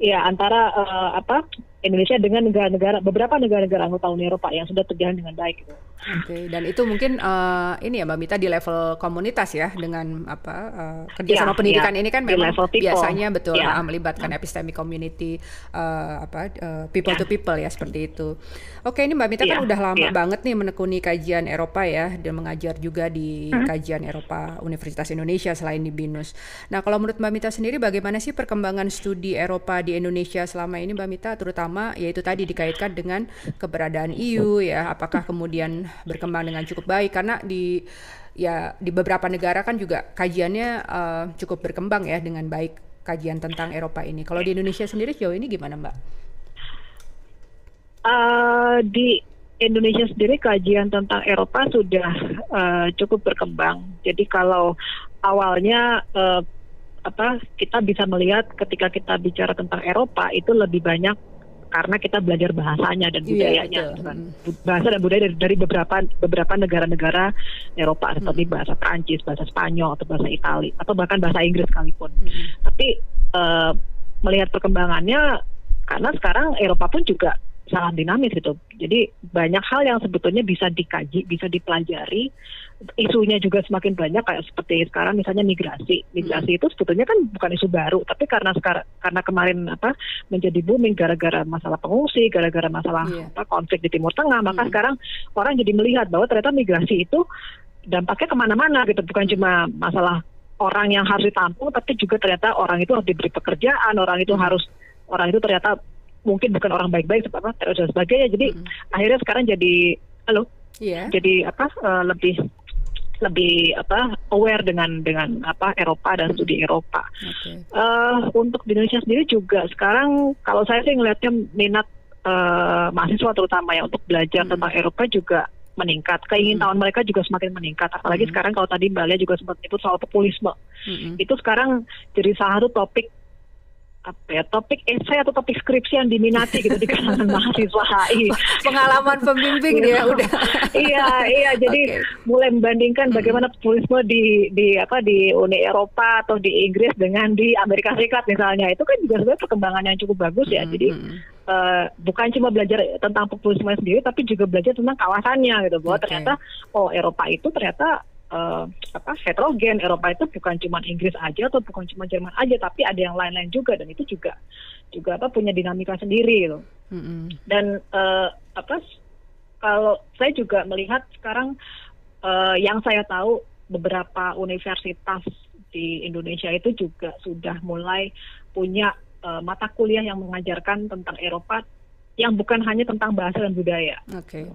S2: ya antara uh, apa Indonesia dengan negara-negara beberapa negara-negara anggota Uni Eropa yang sudah terjalin dengan baik. Gitu.
S1: Oke, okay. dan itu mungkin uh, ini ya Mbak Mita di level komunitas ya dengan apa uh, kerjasama ya, pendidikan ya. ini kan memang biasanya betul ya. uh, melibatkan epistemic community uh, apa uh, people ya. to people ya seperti itu. Oke, ini Mbak Mita ya. kan udah lama ya. banget nih menekuni kajian Eropa ya dan mengajar juga di hmm. kajian Eropa Universitas Indonesia selain di BINUS. Nah, kalau menurut Mbak Mita sendiri bagaimana sih perkembangan studi Eropa di Indonesia selama ini Mbak Mita terutama yaitu tadi dikaitkan dengan keberadaan EU ya, apakah kemudian berkembang dengan cukup baik karena di ya di beberapa negara kan juga kajiannya uh, cukup berkembang ya dengan baik kajian tentang Eropa ini. Kalau di Indonesia sendiri sejauh ini gimana Mbak?
S2: Uh, di Indonesia sendiri kajian tentang Eropa sudah uh, cukup berkembang. Jadi kalau awalnya uh, apa kita bisa melihat ketika kita bicara tentang Eropa itu lebih banyak karena kita belajar bahasanya dan iya, budayanya iya, kan. bahasa dan budaya dari, dari beberapa beberapa negara-negara Eropa seperti hmm. bahasa Prancis, bahasa Spanyol atau bahasa Italia atau bahkan bahasa Inggris sekalipun. Hmm. Tapi uh, melihat perkembangannya karena sekarang Eropa pun juga sangat dinamis gitu. Jadi banyak hal yang sebetulnya bisa dikaji, bisa dipelajari. Isunya juga semakin banyak kayak seperti sekarang misalnya migrasi. Migrasi itu sebetulnya kan bukan isu baru, tapi karena sekarang karena kemarin apa menjadi booming gara-gara masalah pengungsi, gara-gara masalah yeah. apa konflik di Timur Tengah, maka hmm. sekarang orang jadi melihat bahwa ternyata migrasi itu dampaknya ke mana-mana gitu, bukan cuma masalah orang yang harus ditampung, tapi juga ternyata orang itu harus diberi pekerjaan, orang itu hmm. harus orang itu ternyata mungkin bukan orang baik-baik seperti apa dan sebagainya jadi mm akhirnya sekarang jadi halo yeah. jadi apa uh, lebih lebih apa aware dengan dengan apa Eropa dan studi Eropa. Okay. Uh, eh, untuk di Indonesia sendiri juga sekarang kalau saya sih ngelihatnya minat uh, mahasiswa terutama ya untuk belajar hmm. tentang Eropa juga meningkat. Keinginan hmm. mereka juga semakin meningkat. Apalagi hmm. sekarang kalau tadi Mbak Lia juga sempat menyebut soal populisme. Hmm. Itu sekarang jadi salah satu topik apa ya topik esai atau topik skripsi yang diminati gitu di kalangan mahasiswa HI.
S1: Pengalaman pembimbing dia udah.
S2: iya, iya. Jadi okay. mulai membandingkan bagaimana populisme di di apa di Uni Eropa atau di Inggris dengan di Amerika Serikat misalnya. Itu kan juga sebenarnya perkembangan yang cukup bagus ya. Jadi uh, bukan cuma belajar tentang populisme sendiri tapi juga belajar tentang kawasannya gitu bahwa okay. ternyata oh Eropa itu ternyata uh, apa heterogen Eropa itu bukan cuma Inggris aja atau bukan cuma Jerman aja tapi ada yang lain-lain juga dan itu juga juga apa punya dinamika sendiri gitu mm-hmm. dan uh, apa kalau saya juga melihat sekarang uh, yang saya tahu beberapa universitas di Indonesia itu juga sudah mulai punya uh, mata kuliah yang mengajarkan tentang Eropa yang bukan hanya tentang bahasa dan budaya.
S1: Okay.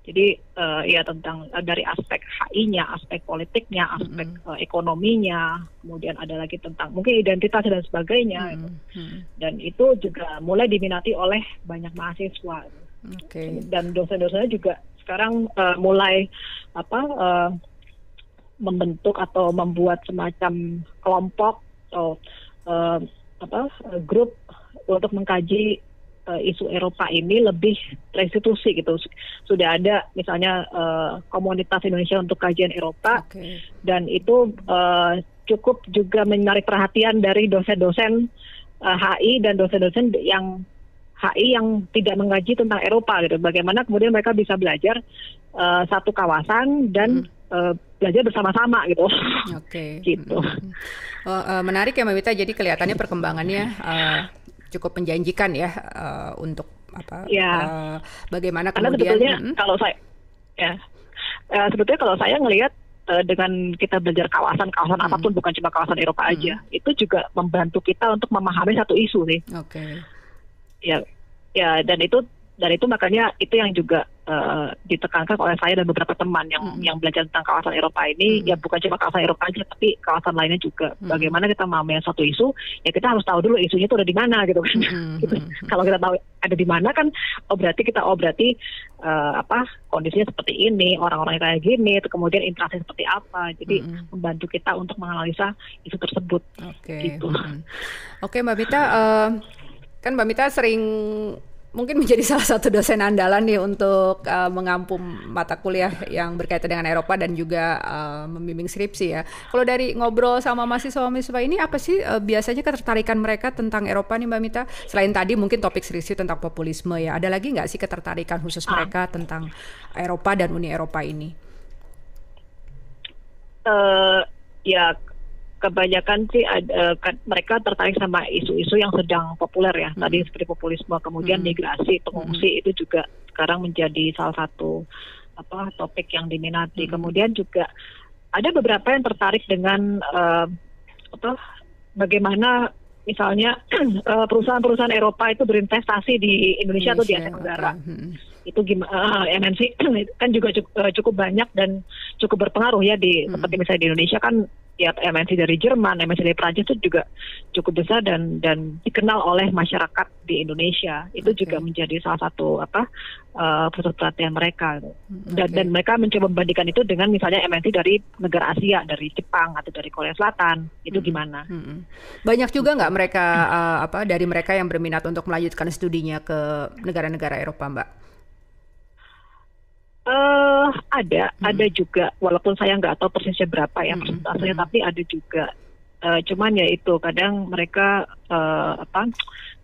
S2: Jadi uh, ya tentang uh, dari aspek HI-nya, aspek politiknya, aspek mm -hmm. uh, ekonominya, kemudian ada lagi tentang mungkin identitas dan sebagainya. Mm -hmm. Dan itu juga mulai diminati oleh banyak mahasiswa. Okay. Dan dosen-dosennya juga sekarang uh, mulai apa uh, membentuk atau membuat semacam kelompok atau uh, apa grup untuk mengkaji uh, isu Eropa ini lebih restitusi gitu. Sudah ada misalnya uh, komunitas Indonesia untuk kajian Eropa okay. dan itu uh, cukup juga menarik perhatian dari dosen-dosen uh, HI dan dosen-dosen yang HI yang tidak mengaji tentang Eropa gitu. Bagaimana kemudian mereka bisa belajar uh, satu kawasan dan hmm. uh, belajar bersama-sama gitu.
S1: Oke. Okay. gitu. Hmm. Oh, uh, menarik ya Mbak Wita. Jadi kelihatannya perkembangannya uh, cukup menjanjikan ya uh, untuk apa?
S2: Ya.
S1: Uh, bagaimana
S2: Karena
S1: kemudian?
S2: sebetulnya hmm? kalau saya ya uh, sebetulnya kalau saya ngelihat uh, dengan kita belajar kawasan-kawasan hmm. apa pun bukan cuma kawasan Eropa hmm. aja, itu juga membantu kita untuk memahami satu isu nih.
S1: Oke. Okay.
S2: Ya, ya dan itu dan itu makanya itu yang juga uh, ditekankan oleh saya dan beberapa teman yang mm -hmm. yang belajar tentang kawasan Eropa ini mm -hmm. ya bukan cuma kawasan Eropa aja tapi kawasan lainnya juga mm -hmm. bagaimana kita memahami satu isu ya kita harus tahu dulu isunya itu ada di mana gitu kan mm -hmm. gitu. kalau kita tahu ada di mana kan oh berarti kita oh berarti uh, apa kondisinya seperti ini orang-orang kayak gini itu kemudian interaksi seperti apa jadi mm -hmm. membantu kita untuk menganalisa isu tersebut
S1: okay. gitu mm -hmm. oke okay, Mbak Mita uh, kan Mbak Mita sering mungkin menjadi salah satu dosen andalan nih untuk uh, mengampung mata kuliah yang berkaitan dengan Eropa dan juga uh, membimbing skripsi ya. Kalau dari ngobrol sama mahasiswa-mahasiswa ini apa sih uh, biasanya ketertarikan mereka tentang Eropa nih Mbak Mita? Selain tadi mungkin topik skripsi tentang populisme ya, ada lagi nggak sih ketertarikan khusus ah. mereka tentang Eropa dan Uni Eropa ini?
S2: Uh, ya kebanyakan sih ada, kan, mereka tertarik sama isu-isu yang sedang populer ya. Hmm. Tadi seperti populisme, kemudian hmm. migrasi, pengungsi hmm. itu juga sekarang menjadi salah satu apa topik yang diminati. Hmm. Kemudian juga ada beberapa yang tertarik dengan uh, apa bagaimana misalnya eh, perusahaan-perusahaan Eropa itu berinvestasi di Indonesia, Indonesia atau di Asia Tenggara. Hmm. Itu gimana uh, MNC kan juga cukup, uh, cukup banyak dan cukup berpengaruh ya di hmm. seperti misalnya di Indonesia kan ya MNC dari Jerman, MNC dari Prancis itu juga cukup besar dan dan dikenal oleh masyarakat di Indonesia. Itu okay. juga menjadi salah satu apa uh, pusat perhatian mereka. Hmm, dan okay. dan mereka mencoba membandingkan itu dengan misalnya MNC dari negara Asia, dari Jepang atau dari Korea Selatan. Itu hmm. gimana?
S1: Hmm. Banyak juga nggak mereka uh, apa dari mereka yang berminat untuk melanjutkan studinya ke negara-negara Eropa, Mbak?
S2: Uh, ada, hmm. ada juga. Walaupun saya nggak tahu persisnya berapa ya hmm. persentasenya, hmm. tapi ada juga. Uh, cuman ya itu kadang mereka uh, apa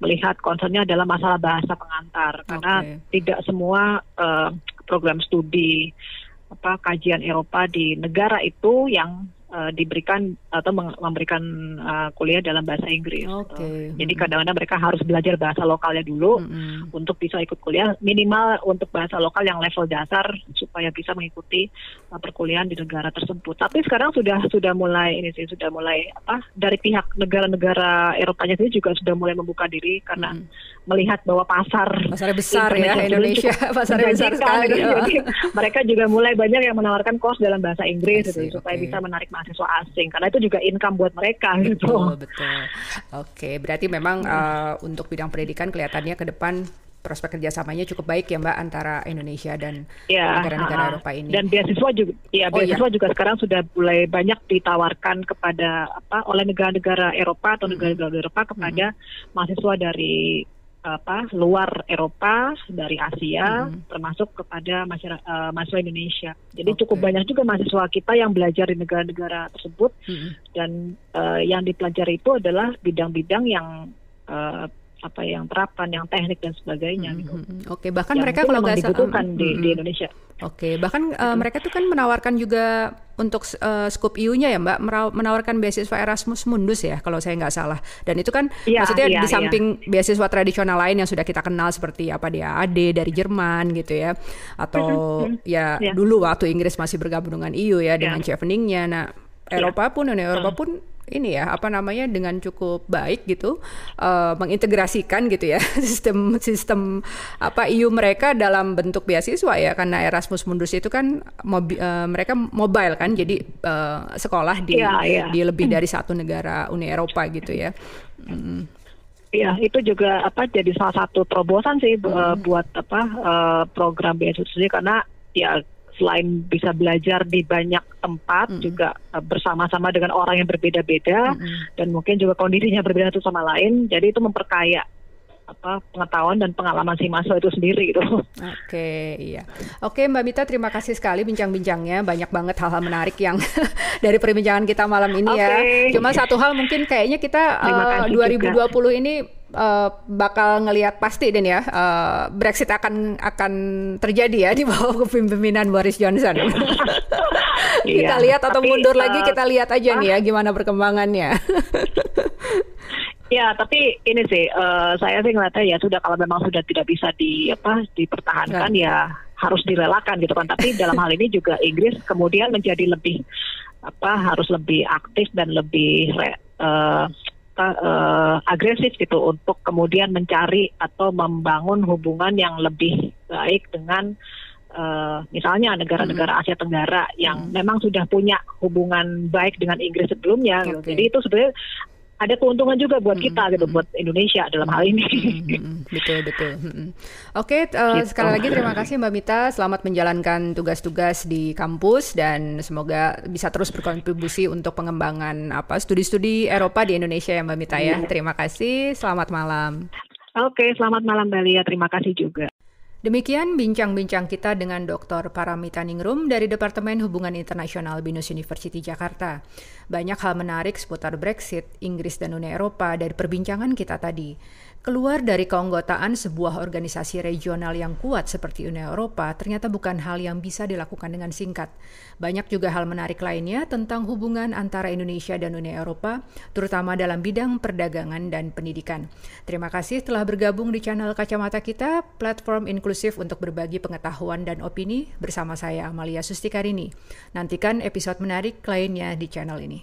S2: melihat concernnya adalah masalah bahasa pengantar karena tidak semua uh, program studi apa kajian Eropa di negara itu yang uh, diberikan atau memberikan uh, kuliah dalam bahasa Inggris. Okay. Jadi kadang-kadang mereka harus belajar bahasa lokalnya dulu mm-hmm. untuk bisa ikut kuliah minimal untuk bahasa lokal yang level dasar supaya bisa mengikuti uh, perkuliahan di negara tersebut. Tapi sekarang sudah sudah mulai ini sih sudah mulai apa dari pihak negara-negara Eropanya sendiri juga sudah mulai membuka diri karena mm-hmm. melihat bahwa pasar
S1: pasar besar ya Indonesia pasar besar sekali. Gitu.
S2: Jadi mereka juga mulai banyak yang menawarkan kos dalam bahasa Inggris gitu, supaya okay. bisa menarik mahasiswa asing karena itu juga income buat mereka
S1: gitu. betul, gitu. Betul. Oke, berarti memang uh, untuk bidang pendidikan kelihatannya ke depan prospek kerjasamanya cukup baik ya Mbak antara Indonesia dan ya, negara-negara uh, Eropa ini.
S2: Dan beasiswa juga, ya oh, beasiswa iya. juga sekarang sudah mulai banyak ditawarkan kepada apa oleh negara-negara Eropa atau negara-negara Eropa kepada hmm. mahasiswa dari apa luar Eropa dari Asia hmm. termasuk kepada masyarakat uh, mahasiswa Indonesia. Jadi okay. cukup banyak juga mahasiswa kita yang belajar di negara-negara tersebut hmm. dan uh, yang dipelajari itu adalah bidang-bidang yang uh, apa yang terapan, yang teknik dan sebagainya.
S1: Hmm, gitu. Hmm, Oke, okay. bahkan yang mereka kalau nggak
S2: dibutuhkan um, di, di Indonesia.
S1: Oke, okay. bahkan uh, mereka tuh kan menawarkan juga untuk uh, scoop EU-nya ya Mbak, menawarkan beasiswa Erasmus Mundus ya kalau saya nggak salah. Dan itu kan ya, maksudnya ya, di samping ya. beasiswa tradisional lain yang sudah kita kenal seperti apa dia AD dari Jerman gitu ya, atau mm -hmm. ya, ya dulu waktu Inggris masih bergabung dengan EU ya dengan ya. chevening-nya. Nah, Eropa pun Uni Eropa pun ini ya apa namanya dengan cukup baik gitu uh, mengintegrasikan gitu ya sistem sistem apa EU mereka dalam bentuk beasiswa ya karena Erasmus Mundus itu kan mobi, uh, mereka mobile kan jadi uh, sekolah di yeah, yeah. di lebih dari satu negara Uni Eropa gitu ya.
S2: Mm. Iya, itu juga apa jadi salah satu terobosan sih mm. buat apa program beasiswa karena ya selain bisa belajar di banyak tempat mm -hmm. juga uh, bersama-sama dengan orang yang berbeda-beda mm -hmm. dan mungkin juga kondisinya berbeda satu sama lain jadi itu memperkaya apa pengetahuan dan pengalaman si mahasiswa itu sendiri itu.
S1: Oke, iya. Oke, Mbak Mita terima kasih sekali bincang-bincangnya. Banyak banget hal-hal menarik yang dari perbincangan kita malam ini okay. ya. Cuma satu hal mungkin kayaknya kita uh, 2020 juga. ini uh, bakal ngelihat pasti dan ya uh, Brexit akan akan terjadi ya di bawah kepemimpinan Boris Johnson. kita iya, lihat atau tapi, mundur uh, lagi kita lihat aja ah, nih ya gimana perkembangannya.
S2: Ya, tapi ini sih uh, saya sih ngeliatnya ya sudah kalau memang sudah tidak bisa di apa dipertahankan ya, ya harus direlakan gitu kan. Tapi dalam hal ini juga Inggris kemudian menjadi lebih apa harus lebih aktif dan lebih uh, uh, agresif gitu untuk kemudian mencari atau membangun hubungan yang lebih baik dengan uh, misalnya negara-negara hmm. Asia Tenggara yang hmm. memang sudah punya hubungan baik dengan Inggris sebelumnya. Okay. Jadi itu sebenarnya ada keuntungan juga buat kita hmm, gitu buat Indonesia dalam hal ini.
S1: Hmm, betul betul. Oke, okay, uh, eh, gitu. sekali lagi terima kasih Mbak Mita. Selamat menjalankan tugas-tugas di kampus dan semoga bisa terus berkontribusi untuk pengembangan apa studi-studi Eropa di Indonesia ya Mbak Mita ya. Iya. Terima kasih. Selamat malam.
S2: Oke, okay, selamat malam Mbak Lia. Terima kasih juga.
S1: Demikian bincang-bincang kita dengan Dr. Paramita Ningrum dari Departemen Hubungan Internasional BINUS University Jakarta. Banyak hal menarik seputar Brexit, Inggris dan Uni Eropa dari perbincangan kita tadi. Keluar dari keanggotaan sebuah organisasi regional yang kuat seperti Uni Eropa ternyata bukan hal yang bisa dilakukan dengan singkat. Banyak juga hal menarik lainnya tentang hubungan antara Indonesia dan Uni Eropa, terutama dalam bidang perdagangan dan pendidikan. Terima kasih telah bergabung di channel Kacamata Kita, platform inklusif untuk berbagi pengetahuan dan opini bersama saya Amalia Sustikarini. Nantikan episode menarik lainnya di channel ini.